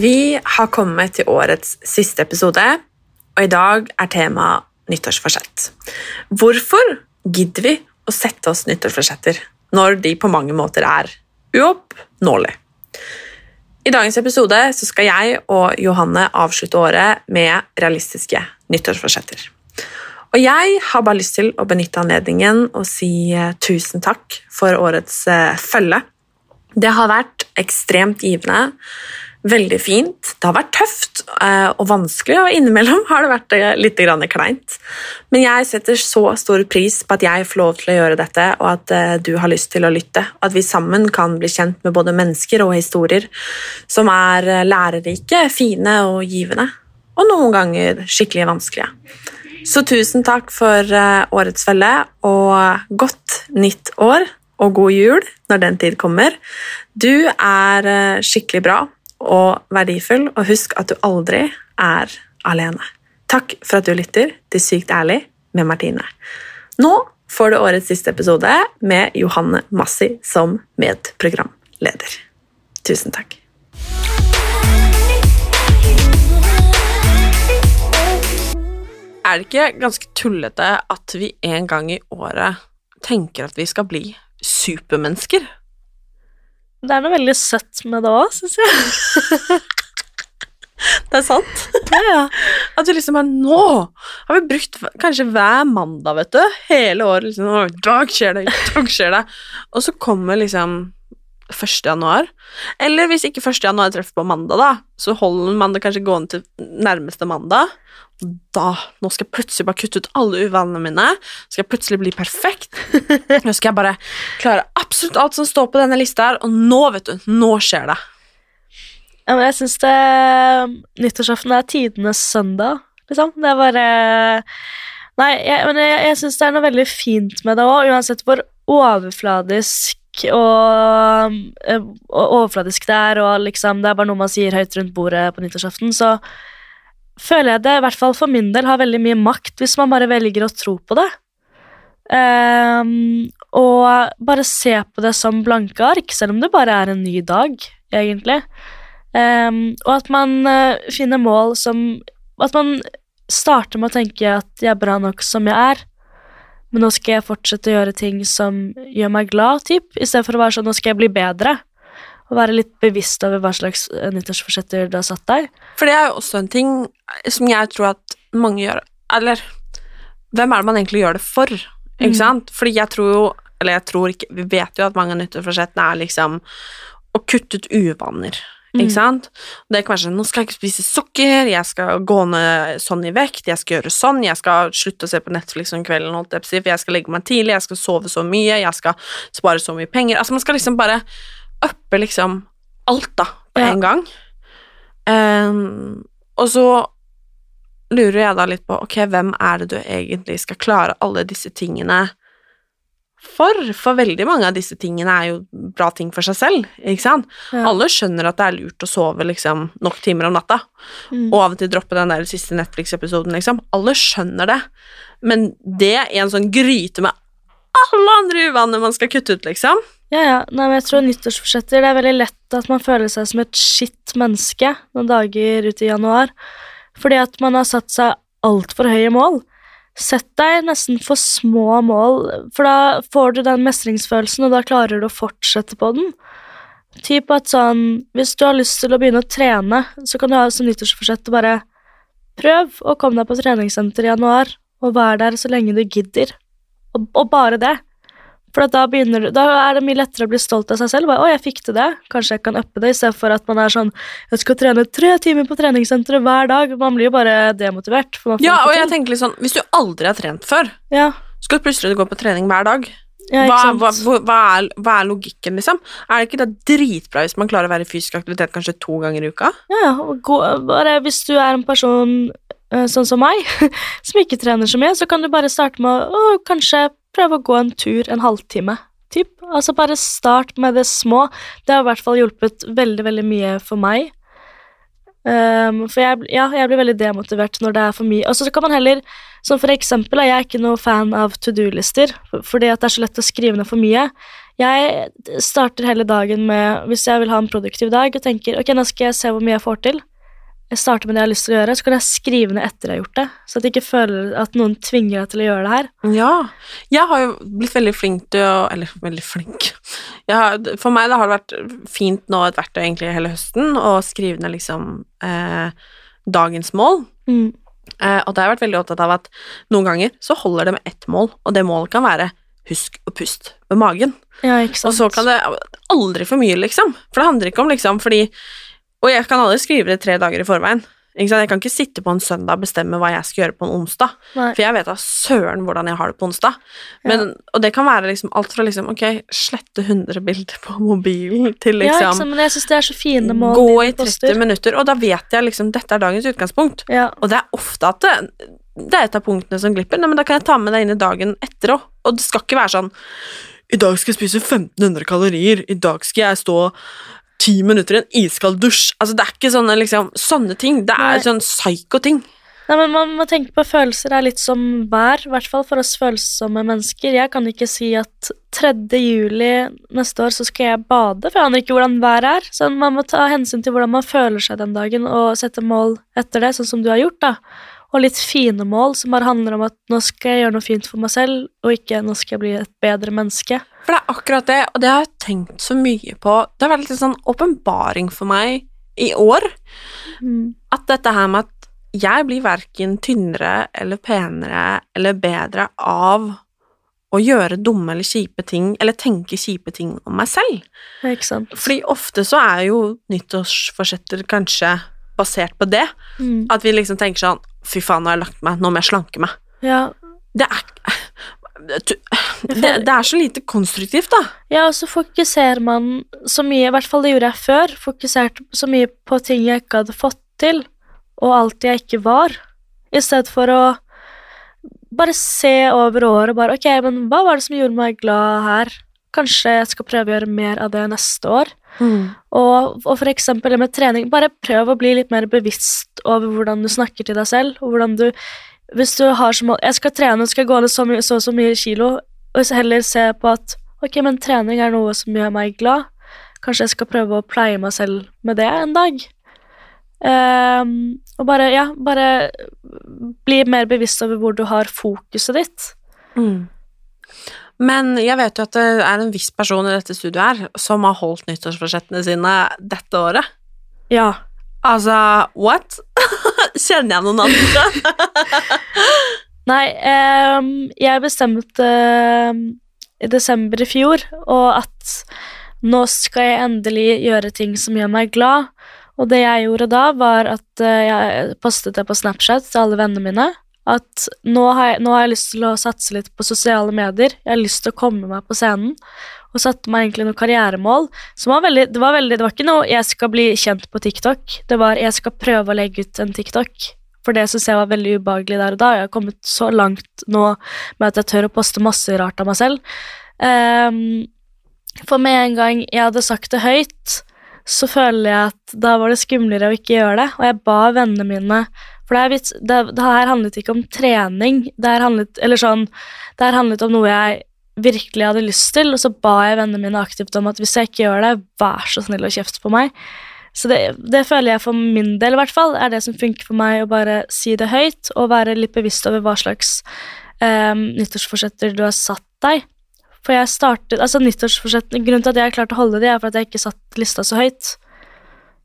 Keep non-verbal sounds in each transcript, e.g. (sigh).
Vi har kommet til årets siste episode, og i dag er temaet nyttårsforsett. Hvorfor gidder vi å sette oss nyttårsforsetter når de på mange måter er uoppnåelige? I dagens episode skal jeg og Johanne avslutte året med realistiske nyttårsforsetter. Og jeg har bare lyst til å benytte anledningen og si eh, tusen takk for årets eh, følge. Det har vært ekstremt givende, veldig fint. Det har vært tøft eh, og vanskelig, og innimellom har det vært eh, litt kleint. Men jeg setter så stor pris på at jeg får lov til å gjøre dette, og at eh, du har lyst til å lytte. At vi sammen kan bli kjent med både mennesker og historier som er lærerike, fine og givende. Og noen ganger skikkelig vanskelige. Så tusen takk for årets følge, og godt nytt år og god jul når den tid kommer. Du er skikkelig bra og verdifull, og husk at du aldri er alene. Takk for at du lytter til Sykt ærlig med Martine. Nå får du årets siste episode med Johanne Massi som medprogramleder. Tusen takk. Er det ikke ganske tullete at vi en gang i året tenker at vi skal bli supermennesker? Det er noe veldig søtt med det òg, syns jeg. (laughs) Det er sant. Ja, ja. At vi liksom er Nå har vi brukt kanskje hver mandag, vet du, hele året liksom «Å, dag skjer det, dag skjer det. Og så kommer liksom 1. januar. Eller hvis ikke 1. januar treffer på mandag, da, så holder man det kanskje gående til nærmeste mandag. Da, Nå skal jeg plutselig bare kutte ut alle uvanene mine. Skal jeg plutselig bli perfekt. (laughs) Nå skal jeg bare klare absolutt alt som står på denne lista her, og nå, vet du, nå skjer det. ja men jeg syns det Nyttårsaften er tidenes søndag, liksom. Det er bare Nei, jeg, men jeg, jeg syns det er noe veldig fint med det òg, uansett hvor overfladisk og, eh, og overfladisk det er, og liksom det er bare noe man sier høyt rundt bordet på nyttårsaften, så føler jeg det, i hvert fall for min del, har veldig mye makt hvis man bare velger å tro på det. Um, og bare se på det som blanke ark, selv om det bare er en ny dag, egentlig. Um, og at man eh, finner mål som At man starter med å tenke at jeg er bra nok som jeg er, men nå skal jeg fortsette å gjøre ting som gjør meg glad, typ, i stedet for å være sånn nå skal jeg bli bedre. Og være litt bevisst over hva slags eh, nyttårsforsetter du har satt deg. For det er jo også en ting som jeg tror at mange gjør Eller hvem er det man egentlig gjør det for? Ikke Mm. sant? Fordi jeg tror jo Eller jeg tror ikke Vi vet jo at mange av nyttårsforsettene er liksom å kutte ut uvaner. Mm. Ikke sant? Det kan være sånn Nå skal jeg ikke spise sukker, jeg skal gå ned sånn i vekt, jeg skal gjøre sånn, jeg skal slutte å se på Netflix om kvelden, holdt jeg på å si, for jeg skal legge meg tidlig, jeg skal sove så mye, jeg skal spare så mye penger Altså, man skal liksom bare uppe liksom alt, da, på Ja. en gang. Um, og så lurer jeg da litt på ok, hvem er det du egentlig skal klare alle disse tingene for? For veldig mange av disse tingene er jo bra ting for seg selv, ikke sant? Ja. Alle skjønner at det er lurt å sove liksom nok timer om natta, Mm. og av og til droppe den der siste Netflix-episoden, liksom. Alle skjønner det, men det i en sånn gryte med alle andre uvaner man skal kutte ut, liksom. Ja, ja. Nei, men jeg tror nyttårsforsetter Det er veldig lett at man føler seg som et skitt menneske noen dager ut i januar. Fordi at man har satt seg altfor høye mål. Sett deg nesten for små mål, for da får du den mestringsfølelsen, og da klarer du å fortsette på den. Typ at sånn, Hvis du har lyst til å begynne å trene, så kan du ha som nyttårsforsett å bare prøv å komme deg på treningssenter i januar, og vær der så lenge du gidder. Og, og bare det. For da, begynner, da er det mye lettere å bli stolt av seg selv. Bare, 'Å, jeg fikk til det. Kanskje jeg kan uppe det', istedenfor at man er sånn 'Jeg skal trene tre timer på treningssenteret hver dag'. Man blir jo bare demotivert. Ja, og jeg tenker litt sånn, Hvis du aldri har trent før, ja, skal du plutselig gå på trening hver dag. ja, Hva, hva, hva, er, hva er logikken, liksom? Er det ikke da dritbra hvis man klarer å være i fysisk aktivitet kanskje to ganger i uka? Ja, gå, bare hvis du er en person eh, sånn som meg, (laughs) som ikke trener så mye, så kan du bare starte med å, kanskje prøve å gå en tur en halvtime. Typ. Altså bare start med det små. Det har i hvert fall hjulpet veldig, veldig mye for meg. Um, for jeg, ja, jeg blir veldig demotivert når det er for mye. Og så kan man heller, som for eksempel, jeg er ikke noe fan av to do-lister, fordi at det er så lett å skrive ned for mye. Jeg starter hele dagen med, hvis jeg vil ha en produktiv dag, og tenker ok, nå skal jeg se hvor mye jeg får til. Jeg starter med det jeg har lyst til å gjøre, så kan jeg skrive ned etter jeg har gjort det. Så at jeg ikke føler at noen tvinger deg til å gjøre det her. Ja. Jeg har jo blitt veldig flink til å Eller veldig flink. Har, for meg da har det vært fint nå et verktøy egentlig hele høsten å skrive ned liksom eh, dagens mål. Mm. Eh, og da har jeg vært veldig opptatt av at noen ganger så holder det med ett mål, og det målet kan være husk å puste med magen. Ja, ikke sant. Og så kan det aldri for mye, liksom. For det handler ikke om liksom fordi Og jeg kan aldri skrive det tre dager i forveien. Ikke sant? Jeg kan ikke sitte på en søndag og bestemme hva jeg skal gjøre på en onsdag. Nei. For jeg vet da søren hvordan jeg har det på onsdag. Men, Og det kan være liksom alt fra liksom ok, slette 100 bilder på mobilen til ja, ikke liksom men jeg synes det er så fine mål gå i 30 poster. minutter, og da vet jeg liksom dette er dagens utgangspunkt. Ja, Og det er ofte at det, det er et av punktene som glipper. Nei, men da kan jeg ta med det inn i dagen etter òg. Og det skal ikke være sånn I dag skal jeg spise 1500 kalorier. I dag skal jeg stå ti minutter i en iskald dusj. Altså, det er ikke sånne, liksom, sånne ting. Det er Nei. sånn psyko-ting. Nei, men Man må tenke på følelser er litt som vær, i hvert fall for oss følsomme mennesker. Jeg kan ikke si at 3. juli neste år så skal jeg bade, for jeg aner ikke hvordan været er. Så man må ta hensyn til hvordan man føler seg den dagen, og sette mål etter det, sånn som du har gjort. da. Og litt fine mål som bare handler om at nå skal jeg gjøre noe fint for meg selv, og ikke nå skal jeg bli et bedre menneske. For det er akkurat det, og det har jeg tenkt så mye på. Det har vært litt sånn åpenbaring for meg i år. Mm. At dette her med at jeg blir verken tynnere eller penere eller bedre av å gjøre dumme eller kjipe ting, eller tenke kjipe ting om meg selv. Ikke sant? Fordi ofte så er jo nyttårsforsetter kanskje basert på det. Mm. At vi liksom tenker sånn Fy faen, nå har jeg lagt meg, nå må jeg slanke meg. Ja, Det er det, det er så lite konstruktivt, da. Ja, og så fokuserer man så mye, i hvert fall det gjorde jeg før, fokuserte så mye på ting jeg ikke hadde fått til, og alt jeg ikke var, i stedet for å bare se over året og bare ok, men hva var det som gjorde meg glad her? Kanskje jeg skal prøve å gjøre mer av det neste år. Og, og for eksempel det med trening, bare prøv å bli litt mer bevisst over hvordan du snakker til deg selv, og hvordan du Hvis du har som mål Jeg skal trene, skal gå ned så, og så så mye kilo, og heller se på at ok, men trening er noe som gjør meg glad. Kanskje jeg skal prøve å pleie meg selv med det en dag. Um, og bare, ja, bare bli mer bevisst over hvor du har fokuset ditt. Mm. Men jeg vet jo at det er en viss person i dette studioet her som har holdt nyttårsforsettene sine dette året. Ja. Altså, what? (laughs) Kjenner jeg noen andre? (laughs) Nei, um, jeg bestemte um, i desember i fjor og at nå skal jeg endelig gjøre ting som gjør meg glad. Og det jeg gjorde da, var at eh, jeg postet det på Snapchat til alle vennene mine. At nå har, jeg, nå har jeg lyst til å satse litt på sosiale medier. Jeg har lyst til å komme meg på scenen. Og satte meg egentlig noen karrieremål. Som var veldig, det, var veldig, det var ikke noe 'jeg skal bli kjent på TikTok'. Det var 'jeg skal prøve å legge ut en TikTok'. For det syns jeg var veldig ubehagelig der og da. Jeg har kommet så langt nå med at jeg tør å poste masse rart av meg selv. Um, for med en gang jeg hadde sagt det høyt, så føler jeg at da var det skumlere å ikke gjøre det. Og jeg ba vennene mine For det, vits, det, det her handlet ikke om trening. Det her handlet, sånn, det her handlet om noe jeg virkelig hadde lyst til, og så ba jeg vennene mine aktivt om at hvis jeg ikke gjør det, vær så snill og kjeft på meg. Så det, det føler jeg for min del, i hvert fall, er det som funker for meg, å bare si det høyt og være litt bevisst over hva slags eh, nyttårsforsetter du har satt deg. For jeg startet, altså Grunnen til at jeg klarte å holde de, er for at jeg ikke satt lista så høyt.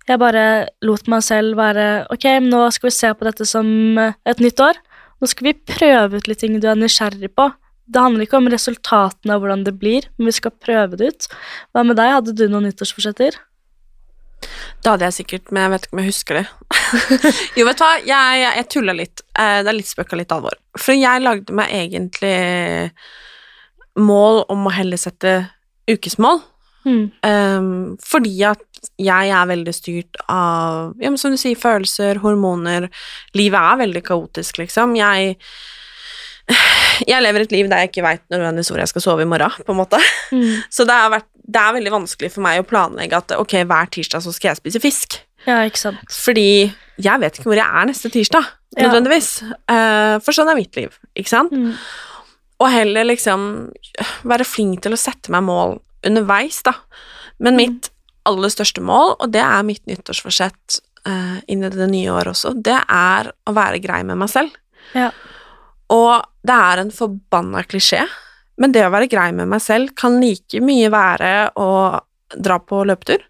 Jeg bare lot meg selv være Ok, nå skal vi se på dette som eh, et nytt år. Nå skal vi prøve ut litt ting du er nysgjerrig på. Det handler ikke om resultatene av hvordan det blir, men vi skal prøve det ut. Hva med deg, hadde du noen nyttårsforsetter? Det hadde jeg sikkert, men jeg vet ikke om jeg husker det. (laughs) jo, vet du hva, jeg, jeg, jeg tulla litt. Eh, Det er litt spøk og litt alvor. For jeg lagde meg egentlig mål om å heller sette ukesmål. Mm. Um, fordi at jeg er veldig styrt av, ja, men som du sier, følelser, hormoner. Livet er veldig kaotisk, liksom. Jeg jeg lever et liv der jeg ikke veit nødvendigvis hvor jeg skal sove i morgen, på en måte. Mm. Så det, har vært, det er veldig vanskelig for meg å planlegge at ok, hver tirsdag så skal jeg spise fisk. Ja, ikke sant. Fordi jeg vet ikke hvor jeg er neste tirsdag, Ja. nødvendigvis. Eh, for sånn er mitt liv, ikke sant? Mm. Og heller liksom være flink til å sette meg mål underveis, da. Men mitt aller største mål, og det er mitt nyttårsforsett uh, inn i det nye året også, det er å være grei med meg selv. Ja. Og det er en forbanna klisjé, men det å være grei med meg selv kan like mye være å dra på løpetur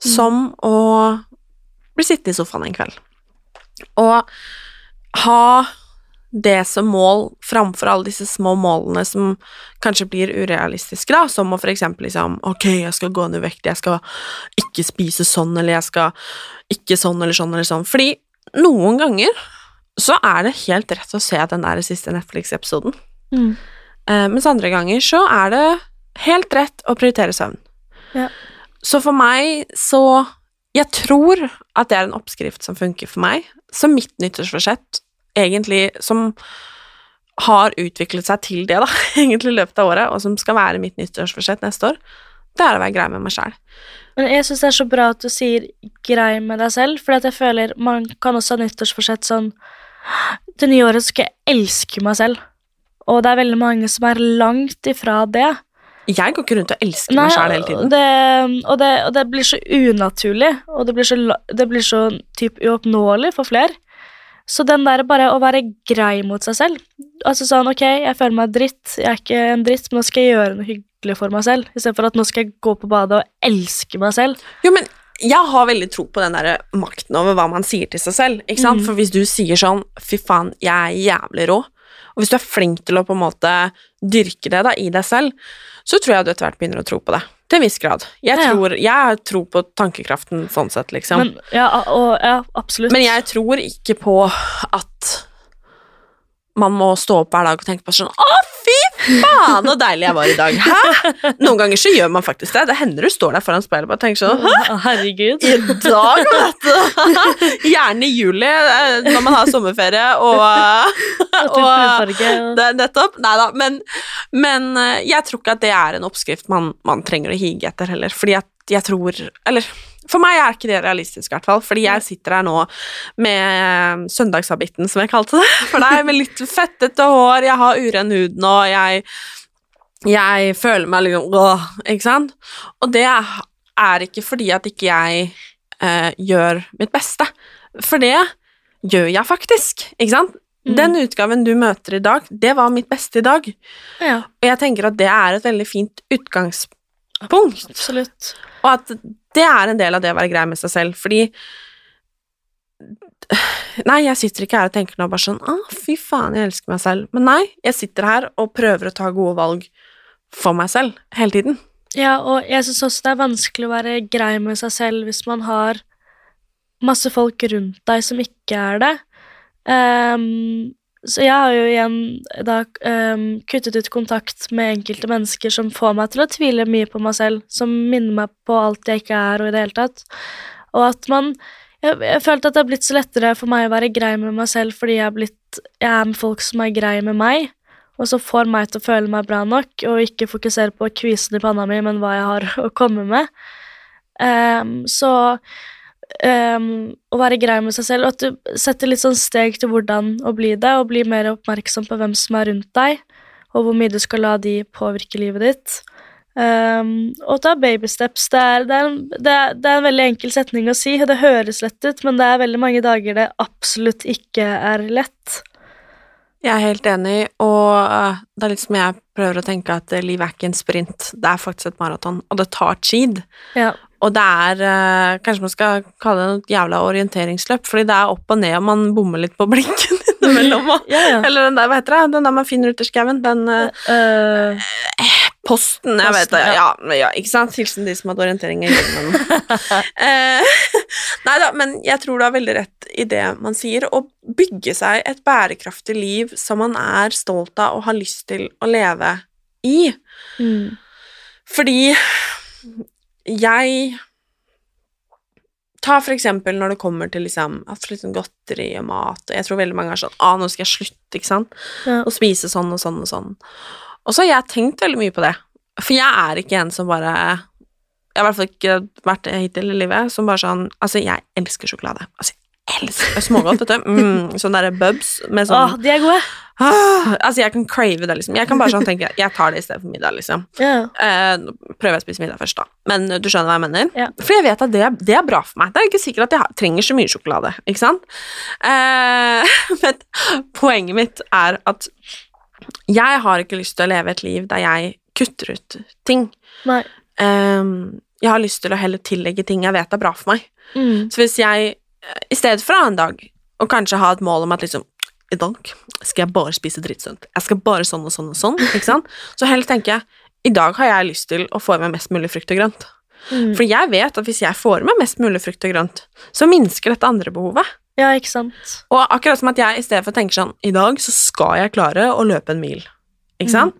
som å bli sittende i sofaen en kveld. Og ha det som mål framfor alle disse små målene som kanskje blir urealistiske, da, som å for eksempel liksom Ok, jeg skal gå ned i vekt, jeg skal ikke spise sånn, eller jeg skal ikke sånn eller sånn eller sånn. Fordi noen ganger så er det helt rett å se den der siste Netflix-episoden. Mm. Eh, mens andre ganger så er det helt rett å prioritere søvn. Ja. Så for meg så Jeg tror at det er en oppskrift som funker for meg. Så mitt nyttårsforsett, egentlig, som har utviklet seg til det, da, (laughs) egentlig i løpet av året, og som skal være mitt nyttårsforsett neste år, det er å være grei med meg sjæl. Men jeg syns det er så bra at du sier 'grei med deg selv', for jeg føler man kan også ha nyttårsforsett sånn Det nye året skal jeg elske meg selv. Og det er veldig mange som er langt ifra det. Jeg går ikke rundt og elsker meg sjæl hele tiden. det, og, det, og det blir så unaturlig, og det blir så, det blir så typ uoppnåelig for flere. Så den der bare å være grei mot seg selv Altså sånn, ok, jeg føler meg dritt, jeg er ikke en dritt, men nå skal jeg gjøre noe hyggelig for meg selv, istedenfor at nå skal jeg gå på badet og elske meg selv. Jo, men jeg har veldig tro på den der makten over hva man sier til seg selv. Ikke sant? For hvis du sier sånn 'fy faen, jeg er jævlig rå', og hvis du er flink til å på en måte dyrke det da, i deg selv, så tror jeg du etter hvert begynner å tro på det. Til en viss grad. Jeg Ja. tror, jeg tror på tankekraften sånn sett, liksom. Men, Men, ja, og, ja, absolutt. jeg tror ikke på at man må stå opp hver dag og tenke på sånn 'Å, fy faen, så deilig jeg var i dag'. Hæ? Noen ganger så gjør man faktisk det. Det hender du står der foran speilet og bare tenker sånn 'Hæ? Herregud. I dag, vet du! Gjerne i juli, eh, når man har sommerferie og, (laughs) Og og det nettopp. Nei da, men, men eh, jeg tror ikke at det er en oppskrift man, man trenger å hige etter heller, fordi at jeg tror Eller for meg er ikke det realistisk, i hvert fall, fordi jeg sitter her nå med eh, søndagshabitten, som jeg kalte det, for deg, med litt fettete hår, jeg har uren hud nå, jeg jeg føler meg liksom åh, ikke sant? Og det er ikke fordi at ikke jeg eh, gjør mitt beste, for det gjør jeg faktisk, ikke sant? Den utgaven du møter i dag, det var mitt beste i dag, Ja, og jeg tenker at det er et veldig fint utgangspunkt, absolutt. og at det er en del av det å være grei med seg selv, fordi Nei, jeg sitter ikke her og tenker nå bare sånn Å, fy faen, jeg elsker meg selv. Men nei, jeg sitter her og prøver å ta gode valg for meg selv hele tiden. Ja, og jeg syns også det er vanskelig å være grei med seg selv hvis man har masse folk rundt deg som ikke er det. Ehm, så jeg har jo igjen da um, kuttet ut kontakt med enkelte mennesker som får meg til å tvile mye på meg selv, som minner meg på alt jeg ikke er, og i det hele tatt. Og at man jeg, jeg følte at det har blitt så lettere for meg å være grei med meg selv fordi jeg, er blitt, jeg er med folk som er grei med meg, og som får meg til å føle meg bra nok, og ikke fokusere på kvisen i panna mi, men hva jeg har (laughs) å komme med. Um, så ehm, å være grei med seg selv, og at du setter litt sånn steg til hvordan å bli det, og bli mer oppmerksom på hvem som er rundt deg, og hvor mye du skal la de påvirke livet ditt. Um, og ta baby steps. Det er, det, er en, det, er, det er en veldig enkel setning å si, og det høres lett ut, men det er veldig mange dager det absolutt ikke er lett. Jeg er helt enig, og eh, det er litt som jeg prøver å tenke at livet er ikke en sprint, det er faktisk et maraton, og det tar tid. Ja. Og det er eh, Kanskje man skal kalle det et jævla orienteringsløp, fordi det er opp og ned, og man bommer litt på blinken (laughs) innimellom. Ja, ja. Eller den der, hva heter det? Den der man finner ute i skauen. Den eh, Øh, Posten, jeg vet det. Ja, ja, ikke sant? Hilsen de som hadde orientering i jobben. (laughs) eh, (laughs) nei da, men jeg tror du har veldig rett i det man sier. Å bygge seg et bærekraftig liv som man er stolt av og har lyst til å leve i. mm. Fordi jeg Ta for eksempel når det kommer til liksom, sånn godteri og mat, og jeg tror veldig mange er sånn ah, nå skal jeg slutte, ikke sant, Ja. og spise sånn og sånn og sånn. Og så har jeg tenkt veldig mye på det, for jeg er ikke en som bare Jeg har i hvert fall ikke vært det hittil i livet, som bare sånn Altså, jeg elsker sjokolade. Altså, jeg elsker smågodt, vet du. Mm, sånn derre bubs med sånn Åh, de er gode! ah, Altså, jeg kan crave det, liksom. Jeg kan bare sånn tenke Jeg tar det i stedet for middag, liksom. Yeah. Eh, prøver jeg å spise middag først, da. Men eh, du skjønner hva jeg mener? Yeah. For jeg vet at det, det er bra for meg. Det er ikke sikkert at jeg trenger så mye sjokolade, ikke sant? Eh, (laughs) men poenget mitt er at jeg har ikke lyst til å leve et liv der jeg kutter ut ting. Nei. Eh, jeg har lyst til å heller tillegge ting jeg vet er bra for meg. Mm. Så hvis jeg i stedet for å ha en dag, og kanskje ha et mål om at liksom i dag skal jeg bare spise drittsunt. Jeg skal bare sånn og sånn og sånn, ikke sant? Så heller tenker jeg i dag har jeg lyst til å få i meg mest mulig frukt og grønt. Mm. For jeg vet at hvis jeg får i meg mest mulig frukt og grønt, så minsker dette andre behovet. Ja, ikke sant? Og akkurat som at jeg i stedet for tenker sånn I dag så skal jeg klare å løpe en mil. Ikke sant?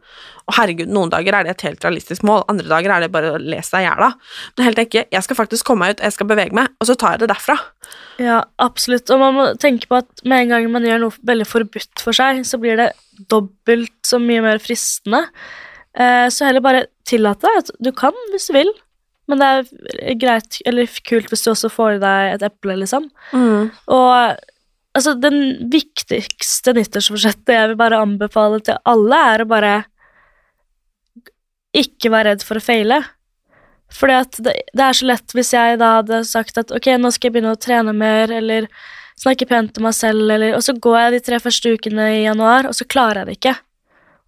Og herregud, noen dager er det et helt realistisk mål, andre dager er det bare å lese deg i hjel av. Men helt ikke, jeg skal faktisk komme meg ut, jeg skal bevege meg, og så tar jeg det derfra. Ja, absolutt. Og man må tenke på at med en gang man gjør noe veldig forbudt for seg, så blir det dobbelt så mye mer fristende. Eh, så heller bare tillate deg at du kan hvis du vil, men det er greit, eller kult hvis du også får i deg et eple, liksom. Og altså, den viktigste nyttårsforsettet jeg vil bare anbefale til alle, er å bare ikke være redd for å feile. Fordi at det, det er så lett hvis jeg da hadde sagt at ok, nå skal jeg begynne å trene mer, eller snakke pent om meg selv, eller Og så går jeg de tre første ukene i januar, og så klarer jeg det ikke.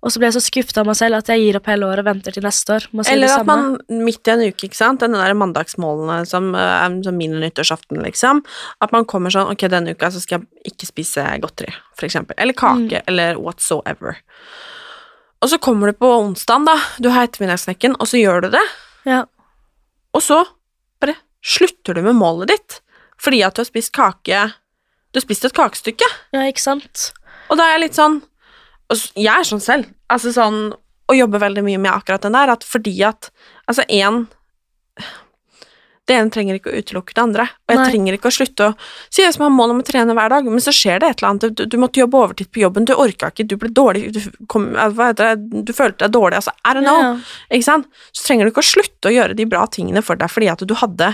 Og så blir jeg så skuffa av meg selv at jeg gir opp hele året og venter til neste år. Eller at man midt i en uke, ikke sant, denne der mandagsmålene som eh, som min nyttårsaften, liksom, at man kommer sånn, ok, denne uka så skal jeg ikke spise godteri, for eksempel, eller kake, Mm. eller whatsoever. Og så kommer du på onsdagen, da, du har ettermiddagssnekken, og så gjør du det, Ja. og så bare slutter du med målet ditt, fordi at du har spist kake, du har spist et kakestykke, ja, ikke sant? og da er jeg litt sånn Jeg er sånn selv, altså sånn Og jobber veldig mye med akkurat den der, at fordi at Altså, én Det ene trenger ikke å utelukke det andre, og jeg Nei. trenger ikke å slutte å Si jeg som har mål om å trene hver dag, men så skjer det et eller annet, du, du måtte jobbe overtid på jobben, du orka ikke, du ble dårlig, du, kom, eh, hva heter det, du følte deg dårlig, altså, I don't know, Ja. ikke sant? Så trenger du ikke å slutte å gjøre de bra tingene for deg fordi at du hadde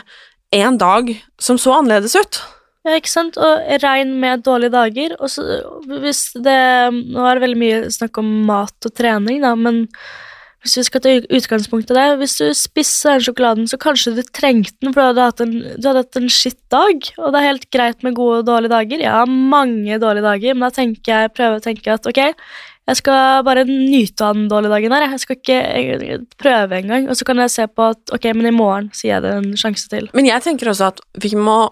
en dag som så annerledes ut. Ja, ikke sant? Og regn med dårlige dager. Og så, hvis det Nå er det veldig mye snakk om mat og trening, da, men hvis vi skal ta utgangspunkt i det Hvis du spisser den sjokoladen, så kanskje du trengte den, for du hadde hatt en, en skitt dag. Og det er helt greit med gode og dårlige dager. Jeg har mange dårlige dager, men da tenker jeg, prøver å tenke at ok, jeg skal bare nyte av den dårlige dagen her. Jeg skal ikke prøve engang. Og så kan jeg se på at ok, men i morgen så gir jeg det en sjanse til. Men jeg tenker også at vi må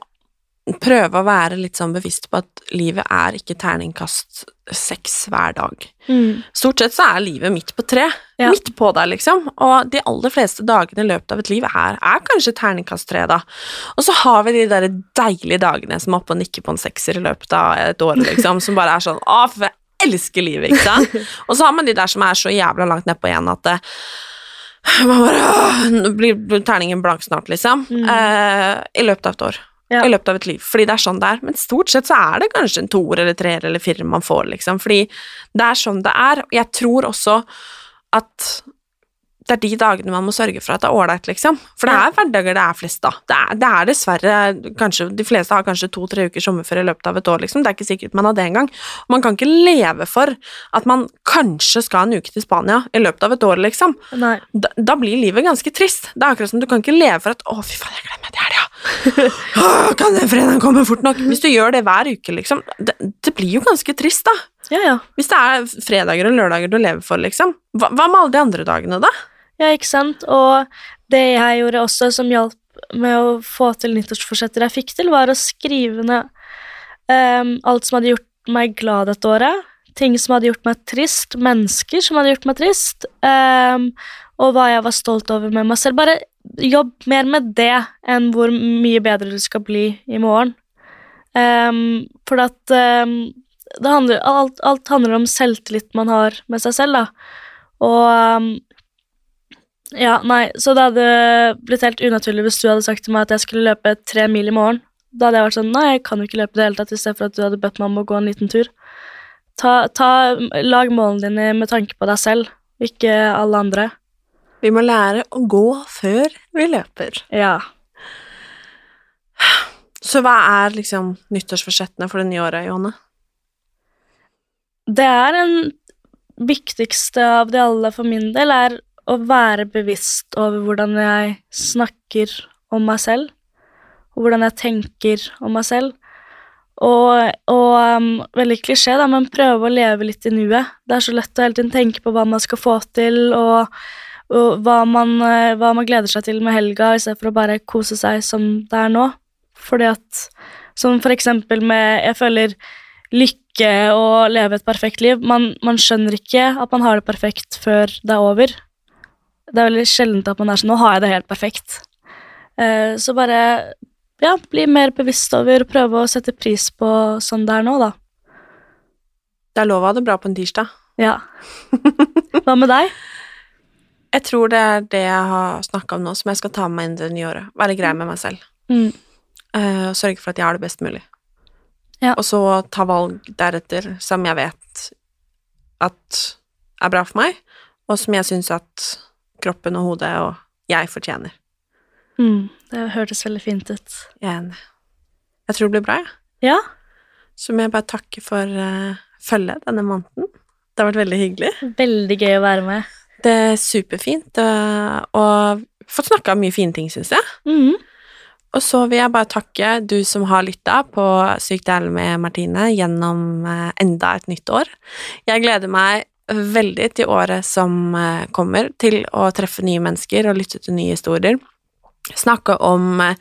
prøve å være litt sånn bevisst på at livet er ikke terningkast seks hver dag. Mm. Stort sett så er livet midt på tre. Ja. Midt på deg, liksom. Og de aller fleste dagene i løpet av et liv er, er kanskje terningkast tre, da. Og så har vi de der deilige dagene som er oppe og nikker på en sekser i løpet av et år, liksom, som bare er sånn Å, for jeg elsker livet, ikke sant? (laughs) Og så har man de der som er så jævla langt nedpå igjen at det man bare, nå blir terningen blank snart, liksom. Eh, I løpet av et år. Ja. I løpet av et liv. Fordi det er sånn det er. Men stort sett så er det kanskje en toer eller treer eller firer man får, liksom. Fordi det er sånn det er. Og jeg tror også at det er de dagene man må sørge for at det er ålreit, liksom. For det er hverdager det er flest da. Det er, det er dessverre kanskje, De fleste har kanskje to-tre uker sommerferie i løpet av et år, liksom. Det er ikke sikkert man har det engang. Man kan ikke leve for at man kanskje skal en uke til Spania i løpet av et år, liksom. Da, da blir livet ganske trist. Det er akkurat som du kan ikke leve for at 'Å, fy faen, jeg glemmer det (laughs) kan den fredagen komme fort nok? Hvis du gjør det hver uke, liksom. Det, det blir jo ganske trist, da. Ja, ja. Hvis det er fredager og lørdager du lever for, liksom. Hva, hva med alle de andre dagene, da? Ja, ikke sant? Og det jeg gjorde også som hjalp med å få til nyttårsforsetter jeg fikk til, var å skrive ned um, alt som hadde gjort meg glad dette året. Ting som hadde gjort meg trist, mennesker som hadde gjort meg trist, um, og hva jeg var stolt over med meg selv. Bare jobb mer med det enn hvor mye bedre du skal bli i morgen. Um, for at um, handler, alt, alt handler om selvtillit man har med seg selv, da. Og um, ja, nei, så det hadde blitt helt unaturlig hvis du hadde sagt til meg at jeg skulle løpe tre mil i morgen. Da hadde jeg vært sånn Nei, jeg kan jo ikke løpe det hele tatt, i stedet for at du hadde bedt meg om å gå en liten tur. Ta, ta, lag målene dine med tanke på deg selv, ikke alle andre. Vi må lære å gå før vi løper. Ja. Så hva er liksom nyttårsforsettene for det nye året, Johanne? Det er den viktigste av de alle for min del, er å være bevisst over hvordan jeg snakker om meg selv, og hvordan jeg tenker om meg selv. Og, og um, veldig klisjé, da, men prøve å leve litt i nuet. Det er så lett å hele tiden tenke på hva man skal få til, og, og hva, man, eh, hva man gleder seg til med helga, i stedet for å bare kose seg som det er nå. Fordi at Som for eksempel med Jeg føler lykke og leve et perfekt liv. Man, man skjønner ikke at man har det perfekt før det er over. Det er veldig sjeldent at man er sånn Nå har jeg det helt perfekt. Uh, så bare ja, bli mer bevisst over og prøve å sette pris på sånn det er nå, da. Det er lov å ha det bra på en tirsdag. Ja. (laughs) Hva med deg? Jeg tror det er det jeg har snakka om nå, som jeg skal ta med meg inn det nye året. Være grei med meg selv. Mm. Uh, og sørge for at jeg har det best mulig. Ja. Og så ta valg deretter som jeg vet at er bra for meg, og som jeg syns at kroppen og hodet og jeg fortjener. Mm. Det hørtes veldig fint ut. Jeg er enig. Jeg tror det blir bra, jeg. Ja, Så må jeg bare takke for uh, følget denne måneden. Det har vært veldig hyggelig. veldig gøy å være med. Det er superfint, uh, og fått snakka om mye fine ting, syns jeg. Mhm. Og så vil jeg bare takke du som har lytta på Sykt ærlig med Martine gjennom eh, enda et nytt år. Jeg gleder meg veldig til året som eh, kommer, til å treffe nye mennesker og lytte til nye historier. Snakke om eh,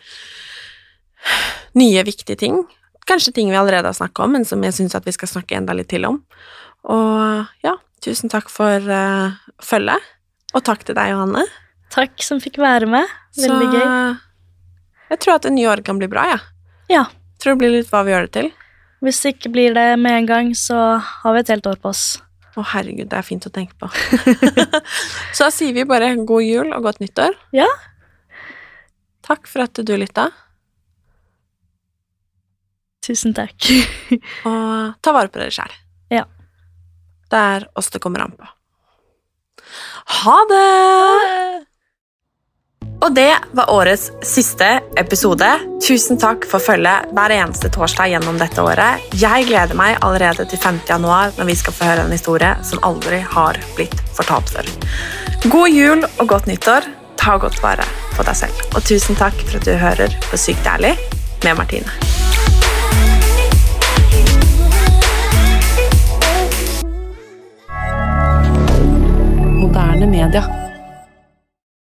nye, viktige ting. Kanskje ting vi allerede har snakka om, men som jeg syns vi skal snakke enda litt til om. Og ja, tusen takk for uh, følget. Og takk til deg, Johanne. Takk som fikk være med. Veldig Så, gøy. Jeg tror at det nye året kan bli bra, jeg. Ja. Tror det blir litt hva vi gjør det til. Hvis det ikke blir det med en gang, så har vi et helt år på oss. Å, herregud, det er fint å tenke på. (laughs) Så da sier vi bare god jul og godt nyttår. Ja. Takk for at du lytta, Tusen takk. og ta vare på dere sjæl. Det er oss det kommer an på. Ha det! Og det var årets siste episode. Tusen takk for følget hver eneste torsdag gjennom dette året. Jeg gleder meg allerede til 5. januar når vi skal få høre en historie som aldri har blitt fortalt før. God jul og godt nyttår. Ta godt vare på deg selv. Og tusen takk for at du hører på Sykt ærlig med Martine. Moderne media.